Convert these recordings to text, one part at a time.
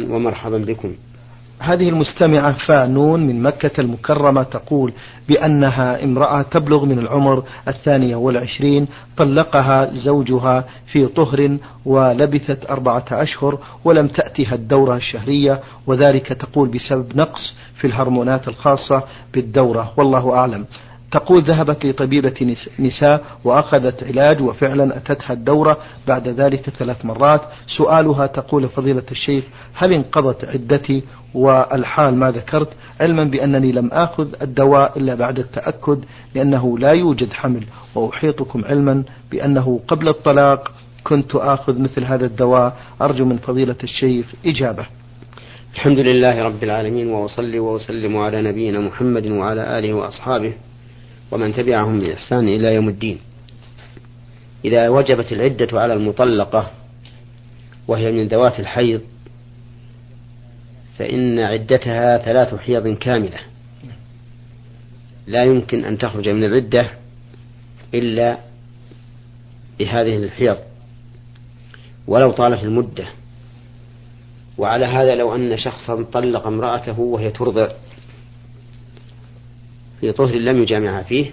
ومرحبا بكم. هذه المستمعة فانون من مكة المكرمة تقول بأنها امرأة تبلغ من العمر الثانية والعشرين طلقها زوجها في طهر ولبثت أربعة أشهر ولم تأتها الدورة الشهرية وذلك تقول بسبب نقص في الهرمونات الخاصة بالدورة. والله أعلم. تقول ذهبت لطبيبة نساء وأخذت علاج وفعلا أتتها الدورة بعد ذلك ثلاث مرات. سؤالها تقول فضيلة الشيخ هل انقضت عدتي والحال ما ذكرت؟ علما بأنني لم آخذ الدواء إلا بعد التأكد بأنه لا يوجد حمل. وأحيطكم علما بأنه قبل الطلاق كنت آخذ مثل هذا الدواء. أرجو من فضيلة الشيخ إجابة. الحمد لله رب العالمين وأصلي وأسلم على نبينا محمد وعلى آله وأصحابه ومن تبعهم بإحسان إلى يوم الدين. إذا وجبت العدة على المطلقة وهي من ذوات الحيض فإن عدتها ثلاث حيض كاملة. لا يمكن أن تخرج من العدة إلا بهذه الحيض. ولو طالت المدة. وعلى هذا لو أن شخصا طلق امرأته وهي ترضع. في طهر لم يجامعها فيه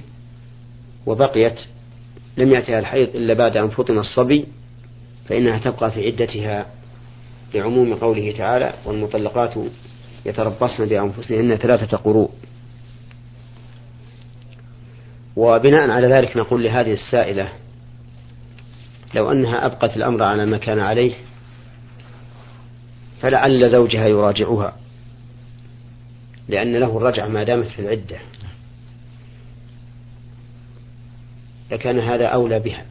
وبقيت لم يأتها الحيض إلا بعد أن فطم الصبي فإنها تبقى في عدتها لعموم قوله تعالى والمطلقات يتربصن بأنفسهن ثلاثة قروء. وبناء على ذلك نقول لهذه السائلة لو أنها أبقت الأمر على ما كان عليه فلعل زوجها يراجعها لأن له الرجعة ما دامت في العدة. لكان هذا أولى بها.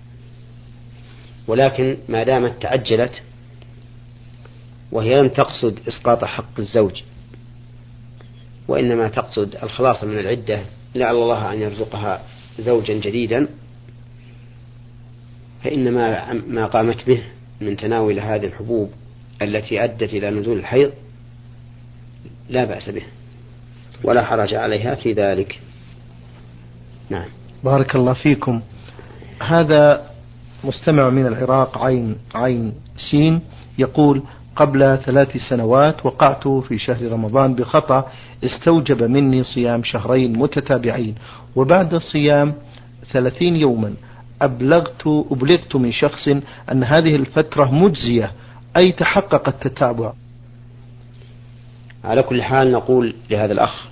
ولكن ما دامت تعجلت وهي لم تقصد إسقاط حق الزوج وإنما تقصد الخلاص من العدة لعل الله أن يرزقها زوجا جديدا فإن ما ما قامت به من تناول هذه الحبوب التي أدت إلى نزول الحيض لا بأس به ولا حرج عليها في ذلك. نعم. بارك الله فيكم. هذا مستمع من العراق عين عين سين يقول قبل ثلاث سنوات وقعت في شهر رمضان بخطأ استوجب مني صيام شهرين متتابعين وبعد صيام ثلاثين يوما أبلغت أبلغت من شخص أن هذه الفترة مجزية أي تحقق التتابع. على كل حال نقول لهذا الأخ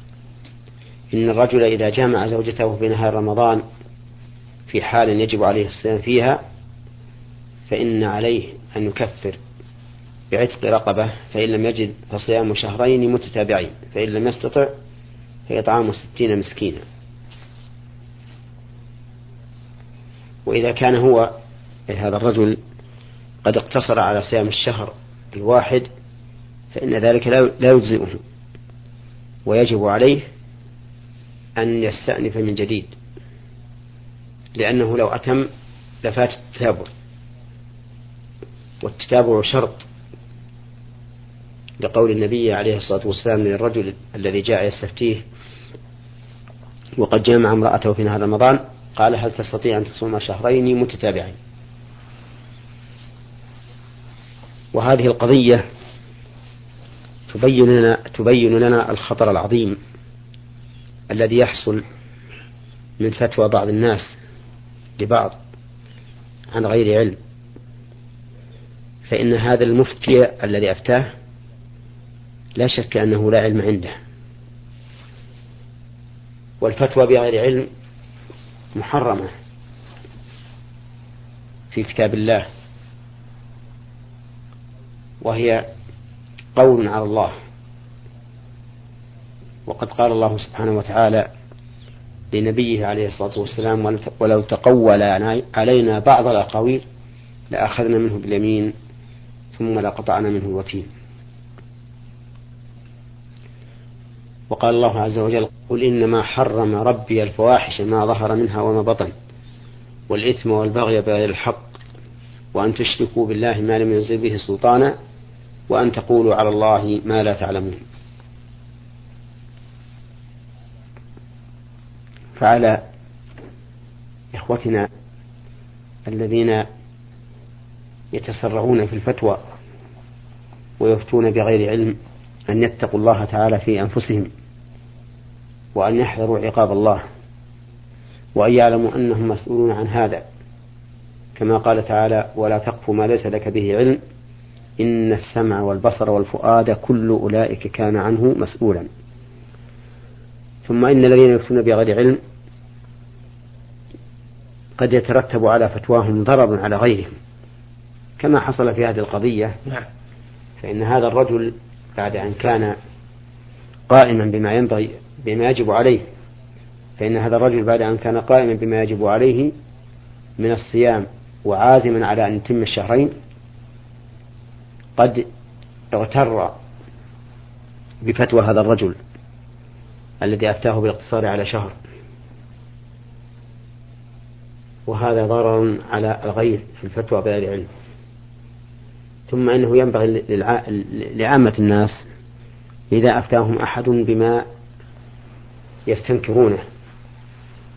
إن الرجل إذا جامع زوجته في نهار رمضان في حال يجب عليه الصيام فيها فإن عليه أن يكفر بعتق رقبة فإن لم يجد فصيام شهرين متتابعين فإن لم يستطع فإطعام ستين مسكينا. وإذا كان هو هذا الرجل قد اقتصر على صيام الشهر الواحد فإن ذلك لا يجزئه. ويجب عليه أن يستأنف من جديد. لأنه لو أتم لفات التتابع. والتتابع شرط لقول النبي عليه الصلاة والسلام للرجل الذي جاء يستفتيه وقد جامع امرأته في نهار رمضان قال هل تستطيع أن تصوم شهرين متتابعين؟ وهذه القضية تبين لنا تبين لنا الخطر العظيم الذي يحصل من فتوى بعض الناس لبعض عن غير علم. فإن هذا المفتي الذي أفتاه لا شك أنه لا علم عنده. والفتوى بغير علم محرمة في كتاب الله وهي قول على الله. وقد قال الله سبحانه وتعالى لنبيه عليه الصلاة والسلام ولو تقول علينا بعض الأقاويل لأخذنا منه باليمين ثم لقطعنا منه الوتين. وقال الله عز وجل قل إنما حرم ربي الفواحش ما ظهر منها وما بطن والإثم والبغي بغير الحق وأن تشركوا بالله ما لم ينزل به سلطانا وأن تقولوا على الله ما لا تعلمون. فعلى إخوتنا الذين يتسرعون في الفتوى ويفتون بغير علم أن يتقوا الله تعالى في أنفسهم وأن يحذروا عقاب الله وأن يعلموا أنهم مسؤولون عن هذا. كما قال تعالى ولا تقف ما ليس لك به علم إن السمع والبصر والفؤاد كل أولئك كان عنه مسؤولا. ثم إن الذين يفتون بغير علم قد يترتب على فتواهم ضرر على غيرهم كما حصل في هذه القضية نعم. فإن هذا الرجل بعد أن كان قائما بما ينبغي بما يجب عليه فإن هذا الرجل بعد أن كان قائما بما يجب عليه من الصيام وعازما على أن يتم الشهرين قد اغتر بفتوى هذا الرجل الذي أفتاه بالاقتصار على شهر وهذا ضرر على الغير في الفتوى بغير علم. ثم أنه ينبغي لعامة الناس إذا أفتاهم أحد بما يستنكرونه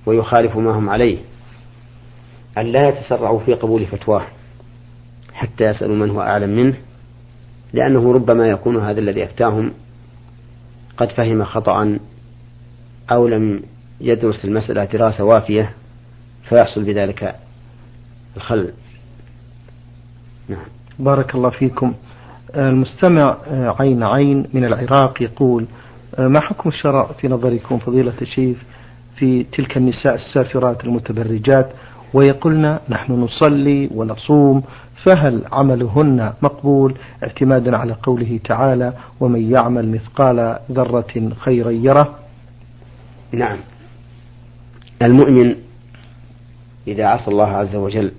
ويخالف ما هم عليه أن لا يتسرعوا في قبول فتواه حتى يسألوا من هو أعلم منه لأنه ربما يكون هذا الذي أفتاهم قد فهم خطأ أو لم يدرس المسألة دراسة وافية فيحصل بذلك الخلل. نعم. بارك الله فيكم. المستمع عين عين من العراق يقول ما حكم الشرع في نظركم فضيلة الشيخ في تلك النساء السافرات المتبرجات؟ ويقولن نحن نصلي ونصوم فهل عملهن مقبول؟ اعتمادا على قوله تعالى ومن يعمل مثقال ذرة خيرا يره. نعم. المؤمن إذا عصى الله عز وجل.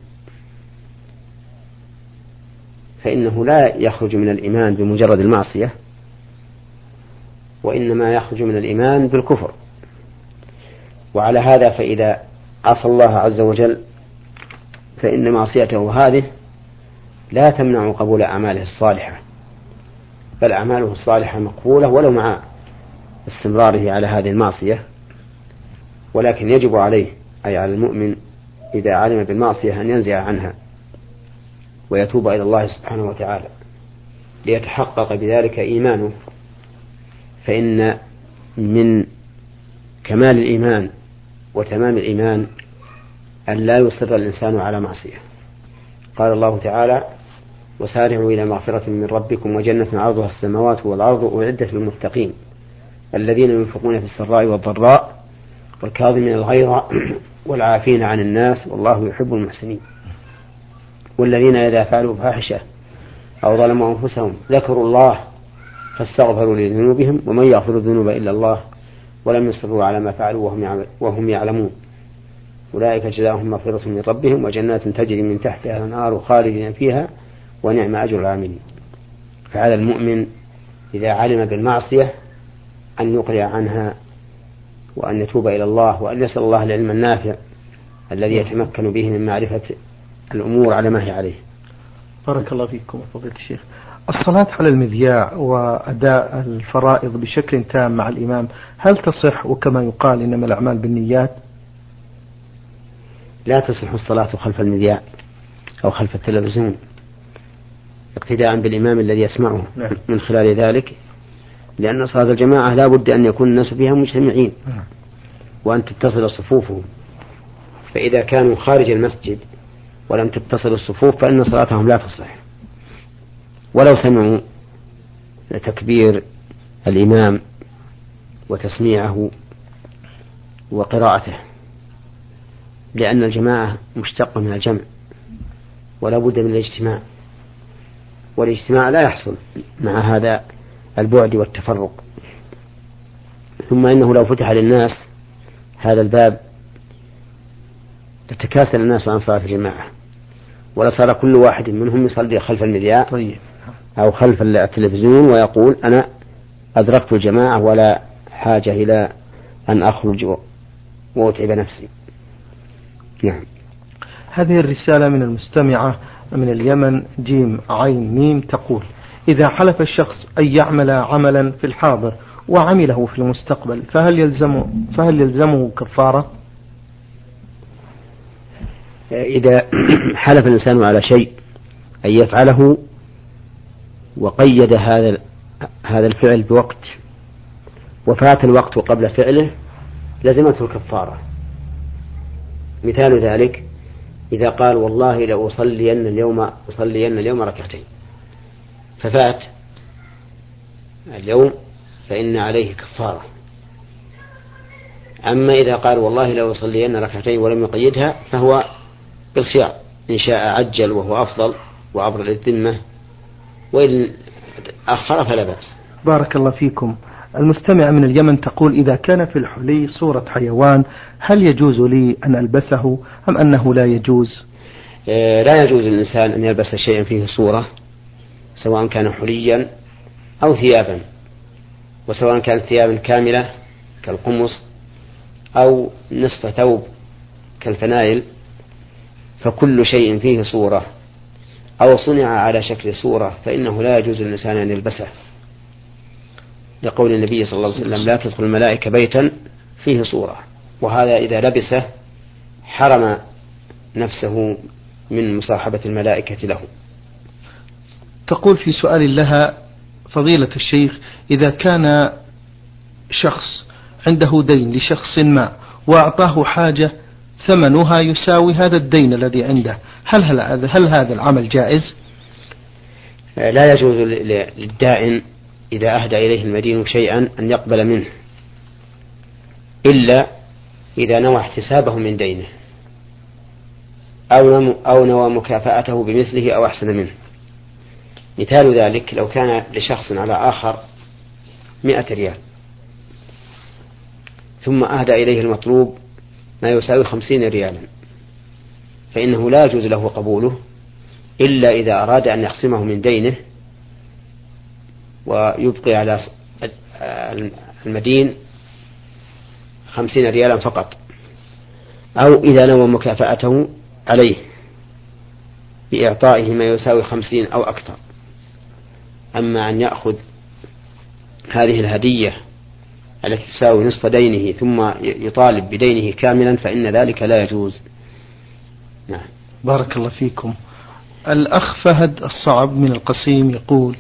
فإنه لا يخرج من الإيمان بمجرد المعصية وإنما يخرج من الإيمان بالكفر. وعلى هذا فإذا عصى الله عز وجل فإن معصيته هذه لا تمنع قبول أعماله الصالحة بل أعماله الصالحة مقبولة ولو مع استمراره على هذه المعصية. ولكن يجب عليه أي على المؤمن إذا علم بالمعصية أن ينزع عنها ويتوب إلى الله سبحانه وتعالى ليتحقق بذلك إيمانه فإن من كمال الإيمان وتمام الإيمان أن لا يصر الإنسان على معصية. قال الله تعالى وسارعوا إلى مغفرة من ربكم وجنة عرضها السماوات والأرض أعدت للمتقين الذين ينفقون في السراء والضراء والكاظمين الغيظ والعافين عن الناس والله يحب المحسنين. والذين إذا فعلوا فاحشة أو ظلموا أنفسهم ذكروا الله فاستغفروا لذنوبهم ومن يغفر الذنوب إلا الله ولم يصروا على ما فعلوا وهم يعلمون. أولئك جزاهم مغفرة من ربهم وجنات تجري من تحتها الأنهار خالدين فيها ونعم أجر العاملين. فعلى المؤمن إذا علم بالمعصية أن يقلع عنها وأن يتوب إلى الله وأن يسأل الله العلم النافع الذي يتمكن به من معرفة الأمور على ما هي عليه. بارك الله فيكم فضيلة الشيخ. الصلاة على المذياع وأداء الفرائض بشكل تام مع الإمام هل تصح؟ وكما يقال إنما الأعمال بالنيات. لا تصح الصلاة خلف المذياع أو خلف التلفزيون اقتداء بالإمام الذي يسمعه. نعم. من خلال ذلك لأن صلاة الجماعة لا بد أن يكون الناس فيها مجتمعين نعم. وأن تتصل صفوفهم. فإذا كانوا خارج المسجد ولم تتصل الصفوف فإن صلاتهم لا تصح ولو سمعوا تكبير الإمام وتسميعه وقراءته لأن الجماعة مشتقة من الجمع ولا بد من الاجتماع. والاجتماع لا يحصل مع هذا البعد والتفرق. ثم إنه لو فتح للناس هذا الباب تتكاسل الناس عن صلاة الجماعة. ولصار كل واحد منهم يصلي خلف المذياع طيب. أو خلف التلفزيون ويقول أنا أدركت الجماعة ولا حاجة إلى أن أخرج وأتعب نفسي. نعم. هذه الرسالة من المستمعة من اليمن جيم عين ميم تقول إذا حلف الشخص أن يعمل عملا في الحاضر وعمله في المستقبل فهل يلزمه فهل يلزمه كفارة؟ إذا حلف الإنسان على شيء أن يفعله وقيد هذا هذا الفعل بوقت وفات الوقت قبل فعله لزمته الكفارة مثال ذلك إذا قال والله لأصلين اليوم أصلين اليوم ركعتين ففات. اليوم فإن عليه كفارة. أما إذا قال والله لو أصلين ركعتين ولم يقيدها فهو بالخيار. إن شاء عجل وهو أفضل وعبر للذمة. وإن أخر فلا بأس. بارك الله فيكم. المستمع من اليمن تقول إذا كان في الحلي صورة حيوان هل يجوز لي أن ألبسه أم أنه لا يجوز؟ آه، لا يجوز للإنسان أن يلبس شيئا فيه صورة. سواء كان حليا أو ثيابا وسواء كانت ثيابا كاملة كالقمص أو نصف ثوب كالفنائل فكل شيء فيه صورة. أو صنع على شكل صورة فإنه لا يجوز للإنسان أن يلبسه. لقول النبي صلى الله عليه وسلم لا تدخل الملائكة بيتا فيه صورة. وهذا إذا لبسه حرم نفسه من مصاحبة الملائكة له. تقول في سؤال لها فضيلة الشيخ إذا كان شخص عنده دين لشخص ما وأعطاه حاجة ثمنها يساوي هذا الدين الذي عنده هل هل, هل هذا العمل جائز؟ لا يجوز للدائن إذا أهدى إليه المدين شيئا أن يقبل منه إلا إذا نوى احتسابه من دينه أو نوى مكافأته بمثله أو أحسن منه مثال ذلك لو كان لشخص على آخر مئة ريال. ثم أهدى إليه المطلوب ما يساوي خمسين ريالا. فإنه لا يجوز له قبوله إلا إذا أراد أن يخصمه من دينه ويبقي على المدين خمسين ريالا فقط. أو إذا نوى مكافأته عليه بإعطائه ما يساوي خمسين أو أكثر. أما أن يأخذ هذه الهدية التي تساوي نصف دينه ثم يطالب بدينه كاملا فإن ذلك لا يجوز. نعم. بارك الله فيكم. الأخ فهد الصعب من القصيم يقول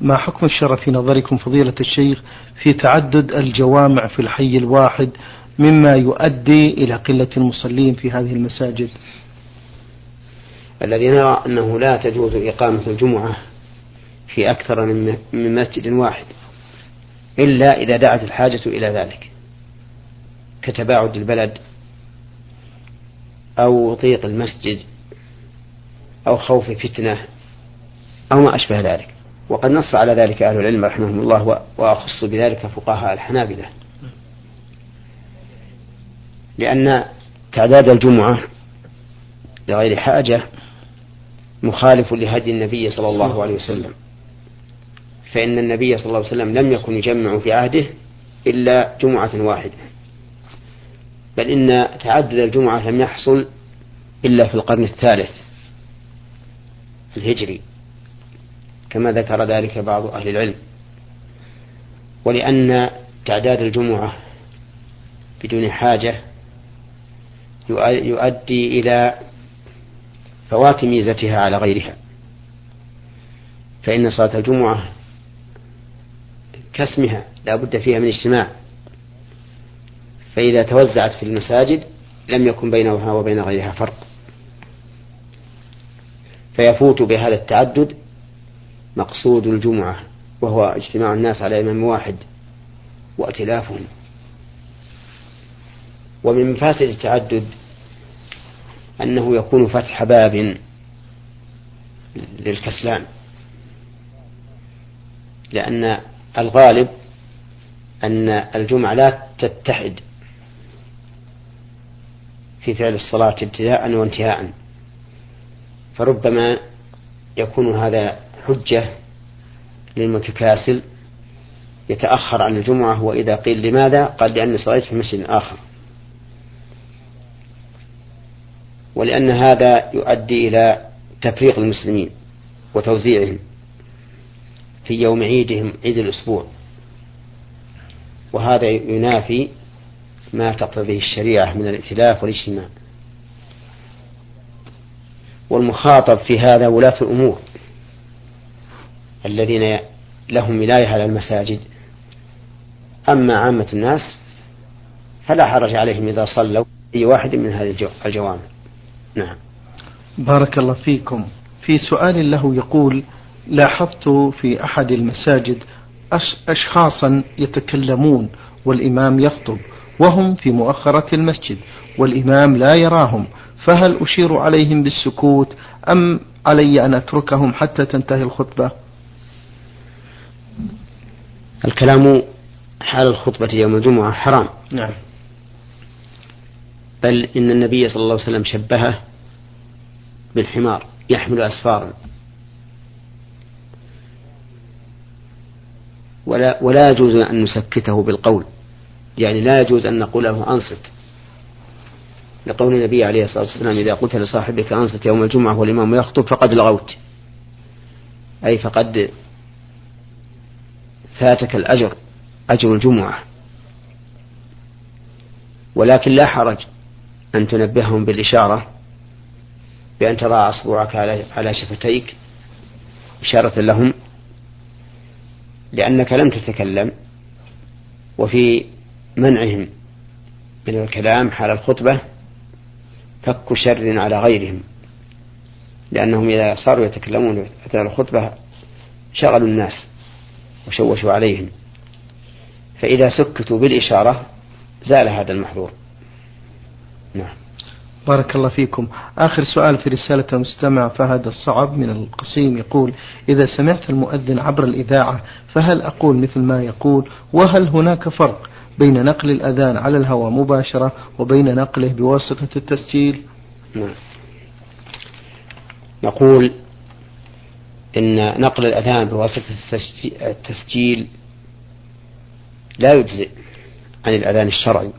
ما حكم الشرع في نظركم فضيلة الشيخ في تعدد الجوامع في الحي الواحد مما يؤدي إلى قلة المصلين في هذه المساجد؟ الذي نرى أنه لا تجوز إقامة الجمعة في أكثر من مسجد واحد إلا إذا دعت الحاجة إلى ذلك كتباعد البلد أو ضيق المسجد أو خوف فتنة أو ما أشبه ذلك. وقد نص على ذلك أهل العلم رحمهم الله وأخص بذلك فقهاء الحنابلة. لأن تعداد الجمعة لغير حاجة مخالف لهدي النبي صلى الله عليه وسلم. فإن النبي صلى الله عليه وسلم لم يكن يجمع في عهده إلا جمعة واحدة. بل إن تعدد الجمعة لم يحصل إلا في القرن الثالث الهجري كما ذكر ذلك بعض أهل العلم. ولأن تعداد الجمعة بدون حاجة يؤدي إلى فوات ميزتها على غيرها. فإن صلاة الجمعة كاسمها لا بد فيها من اجتماع. فإذا توزعت في المساجد لم يكن بينها وبين غيرها فرق. فيفوت بهذا التعدد مقصود الجمعة وهو اجتماع الناس على إمام واحد وائتلافهم. ومن مفاسد التعدد أنه يكون فتح باب للكسلان لأن الغالب أن الجمعة لا تتحد في فعل الصلاة ابتداء وانتهاء فربما يكون هذا حجة للمتكاسل يتأخر عن الجمعة وإذا قيل لماذا؟ قال لأني صليت في مسجد آخر. ولأن هذا يؤدي إلى تفريق المسلمين وتوزيعهم. في يوم عيدهم عيد الأسبوع. وهذا ينافي ما تقتضيه الشريعة من الائتلاف والاجتماع. والمخاطب في هذا ولاة الأمور الذين لهم ولاية على المساجد. أما عامة الناس فلا حرج عليهم إذا صلوا في واحد من هذه الجوامع. نعم. بارك الله فيكم. في سؤال له يقول لاحظت في أحد المساجد أشخاصا يتكلمون والإمام يخطب وهم في مؤخرة المسجد والإمام لا يراهم فهل أشير عليهم بالسكوت أم علي أن أتركهم حتى تنتهي الخطبة؟ الكلام حال الخطبة يوم الجمعة حرام. نعم. بل إن النبي صلى الله عليه وسلم شبهه بالحمار يحمل أسفارا ولا ولا يجوز أن نسكته بالقول. يعني لا يجوز أن نقول له أنصت. لقول النبي عليه الصلاة والسلام إذا قلت لصاحبك أنصت يوم الجمعة والإمام يخطب فقد لغوت. أي فقد فاتك الأجر أجر الجمعة. ولكن لا حرج أن تنبههم بالإشارة بأن تضع أصبعك على شفتيك إشارة لهم. لأنك لم تتكلم وفي منعهم من الكلام حال الخطبة فك شر على غيرهم لأنهم إذا صاروا يتكلمون أثناء الخطبة شغلوا الناس وشوشوا عليهم. فإذا سكتوا بالإشارة زال هذا المحظور. نعم. بارك الله فيكم. آخر سؤال في رسالة المستمع فهد الصعب من القصيم يقول إذا سمعت المؤذن عبر الإذاعة فهل أقول مثل ما يقول؟ وهل هناك فرق بين نقل الأذان على الهواء مباشرة وبين نقله بواسطة التسجيل؟ نعم. نقول إن نقل الأذان بواسطة التسجيل لا يجزئ عن الأذان الشرعي.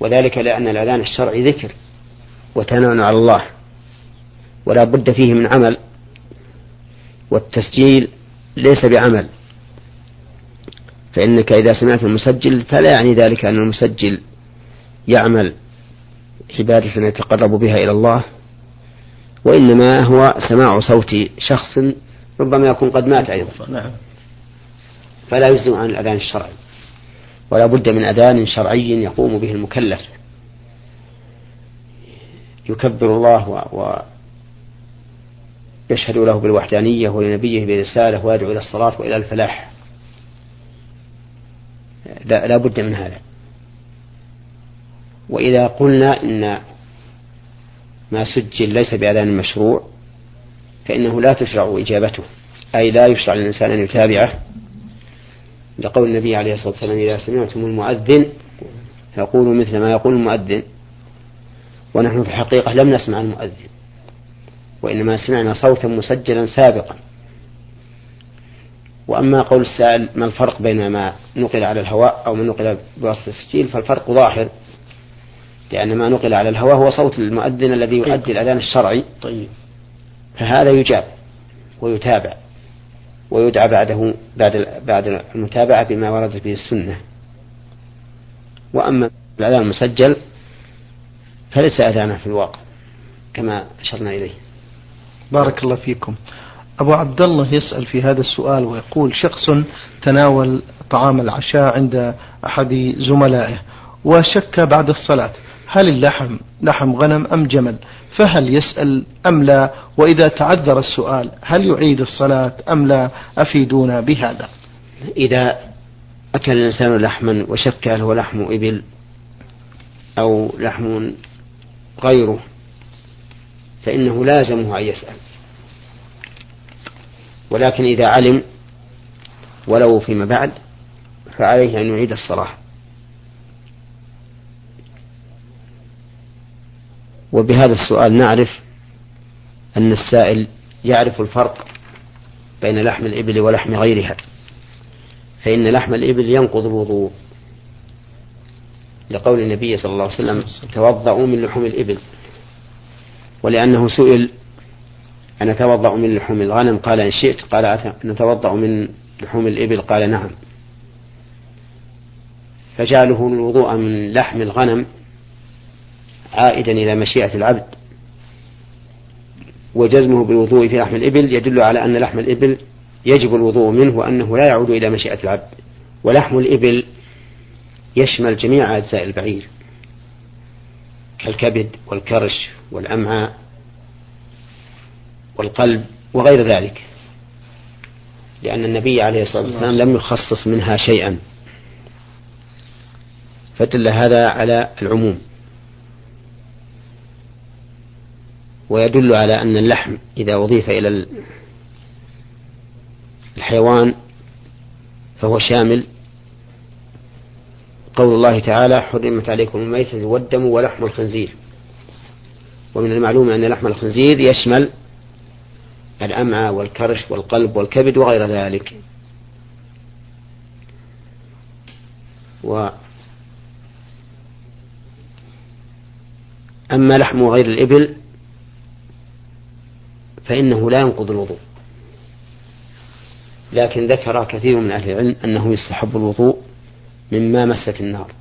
وذلك لأن الأذان الشرعي ذكر وثناء على الله ولا بد فيه من عمل والتسجيل ليس بعمل فإنك إذا سمعت المسجل فلا يعني ذلك أن المسجل يعمل عبادة يتقرب بها إلى الله وإنما هو سماع صوت شخص ربما يكون قد مات أيضا. نعم. فلا يجزم عن الأذان الشرعي. ولا بد من أذان شرعي يقوم به المكلف. يكبر الله و يشهد له بالوحدانية ولنبيه برسالة ويدعو إلى الصلاة وإلى الفلاح. لا, لا بد من هذا. وإذا قلنا إن ما سجل ليس بأذان مشروع فإنه لا تشرع إجابته أي لا يشرع للإنسان أن يتابعه. لقول النبي عليه الصلاة والسلام إذا سمعتم المؤذن فقولوا مثل ما يقول المؤذن. ونحن في الحقيقة لم نسمع المؤذن وإنما سمعنا صوتا مسجلا سابقا. وأما قول السائل ما الفرق بين ما نقل على الهواء أو ما نقل بواسطة السجيل؟ فالفرق ظاهر لأن ما نقل على الهواء هو صوت المؤذن الذي يؤدي الأذان الشرعي. طيب. فهذا يجاب ويتابع. ويدعى بعده بعد بعد المتابعة بما ورد به السنة. وأما الأذان المسجل فليس أذانا في الواقع كما أشرنا إليه. بارك الله فيكم. أبو عبد الله يسأل في هذا السؤال ويقول شخص تناول طعام العشاء عند أحد زملائه وشك بعد الصلاة هل اللحم لحم غنم أم جمل؟ فهل يسأل أم لا؟ وإذا تعذر السؤال هل يعيد الصلاة أم لا؟ أفيدونا بهذا. إذا أكل الإنسان لحما وشك هل هو لحم إبل أو لحم غيره فإنه لازمه أن يسأل. ولكن إذا علم ولو فيما بعد فعليه أن يعيد الصلاة. وبهذا السؤال نعرف أن السائل يعرف الفرق بين لحم الإبل ولحم غيرها فإن لحم الإبل ينقض الوضوء. لقول النبي صلى الله عليه وسلم توضأوا من لحوم الإبل. ولأنه سئل أن أتوضأ من لحوم الغنم قال إن شئت. قال نتوضأ من لحوم الإبل. قال نعم. فجعله الوضوء من لحم الغنم عائدا إلى مشيئة العبد. وجزمه بالوضوء في لحم الإبل يدل على أن لحم الإبل يجب الوضوء منه وأنه لا يعود إلى مشيئة العبد. ولحم الإبل يشمل جميع أجزاء البعير كالكبد والكرش والأمعاء والقلب وغير ذلك. لأن النبي عليه الصلاة والسلام لم يخصص منها شيئا. فدل هذا على العموم. ويدل على أن اللحم إذا أضيف إلى الحيوان فهو شامل. قول الله تعالى حرمت عليكم الميتة والدم ولحم الخنزير. ومن المعلوم أن لحم الخنزير يشمل الأمعاء والكرش والقلب والكبد وغير ذلك. و أما لحم غير الإبل فإنه لا ينقض الوضوء. لكن ذكر كثير من أهل العلم أنه يستحب الوضوء مما مست النار.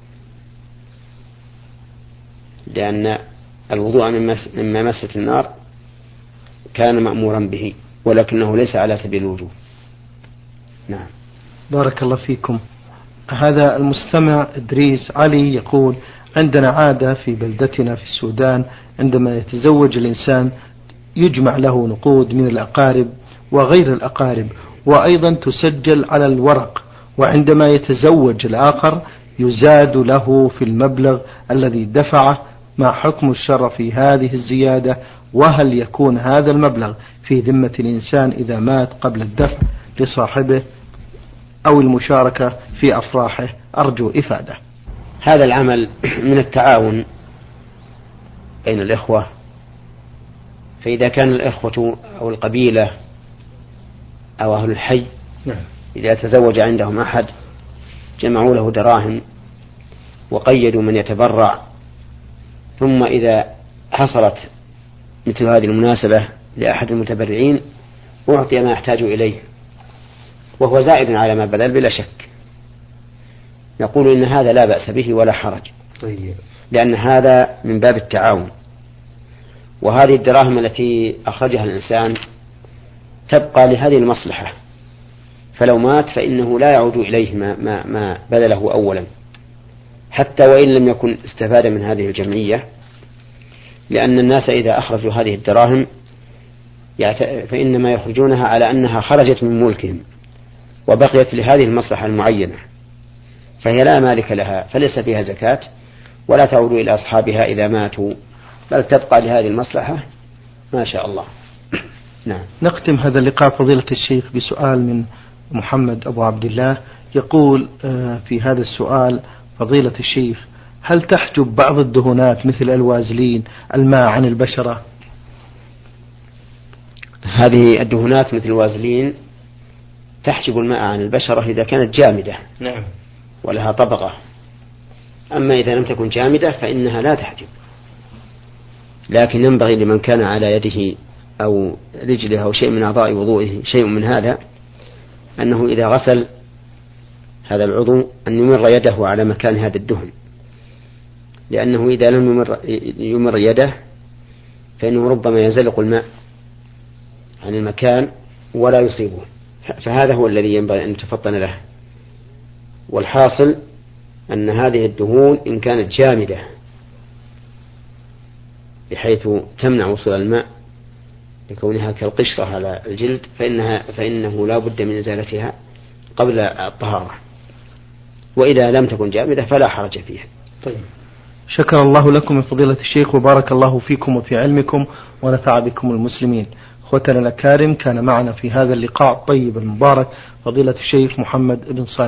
لأن الوضوء مما مست النار كان مأمورا به ولكنه ليس على سبيل الوجوب. نعم. بارك الله فيكم. هذا المستمع إدريس علي يقول عندنا عادة في بلدتنا في السودان عندما يتزوج الإنسان يجمع له نقود من الأقارب وغير الأقارب وأيضا تسجل على الورق وعندما يتزوج الآخر يزاد له في المبلغ الذي دفعه ما حكم الشرع في هذه الزيادة وهل يكون هذا المبلغ في ذمة الإنسان إذا مات قبل الدفع لصاحبه أو المشاركة في أفراحه؟ أرجو إفادة. هذا العمل من التعاون بين الإخوة فإذا كان الإخوة أو القبيلة أو أهل الحي نعم. إذا تزوج عندهم أحد جمعوا له دراهم وقيدوا من يتبرع. ثم إذا حصلت مثل هذه المناسبة لأحد المتبرعين أعطي ما يحتاج إليه. وهو زائد على ما بذل بلا شك. يقول إن هذا لا بأس به ولا حرج. طيب. لأن هذا من باب التعاون. وهذه الدراهم التي أخرجها الإنسان تبقى لهذه المصلحة فلو مات فإنه لا يعود إليه ما, ما, ما بذله أولا. حتى وإن لم يكن استفاد من هذه الجمعية لأن الناس إذا أخرجوا هذه الدراهم فإنما يخرجونها على أنها خرجت من ملكهم وبقيت لهذه المصلحة المعينة فهي لا مالك لها فليس فيها زكاة ولا تعود إلى أصحابها إذا ماتوا. بل تبقى لهذه المصلحة ما شاء الله. نعم. نختم هذا اللقاء فضيلة الشيخ بسؤال من محمد أبو عبد الله. يقول آه، في هذا السؤال فضيلة الشيخ هل تحجب بعض الدهونات مثل الوازلين الماء عن البشرة؟ هذه الدهونات مثل الوازلين تحجب الماء عن البشرة إذا كانت جامدة. نعم. ولها طبقة. أما إذا لم تكن جامدة فإنها لا تحجب. لكن ينبغي لمن كان على يده أو رجله أو شيء من أعضاء وضوئه شيء من هذا أنه إذا غسل هذا العضو أن يمر يده على مكان هذا الدهن. لأنه إذا لم يمر, يمر يده فإنه ربما ينزلق الماء عن المكان ولا يصيبه. فهذا هو الذي ينبغي أن يتفطن له. والحاصل أن هذه الدهون إن كانت جامدة بحيث تمنع وصول الماء لكونها كالقشرة على الجلد فإنها فإنه لا بد من إزالتها قبل الطهارة. وإذا لم تكن جامدة فلا حرج فيها. طيب. شكر الله لكم من فضيلة الشيخ وبارك الله فيكم وفي علمكم ونفع بكم المسلمين. أخوتنا الأكارم كان معنا في هذا اللقاء الطيب المبارك فضيلة الشيخ محمد بن صالح.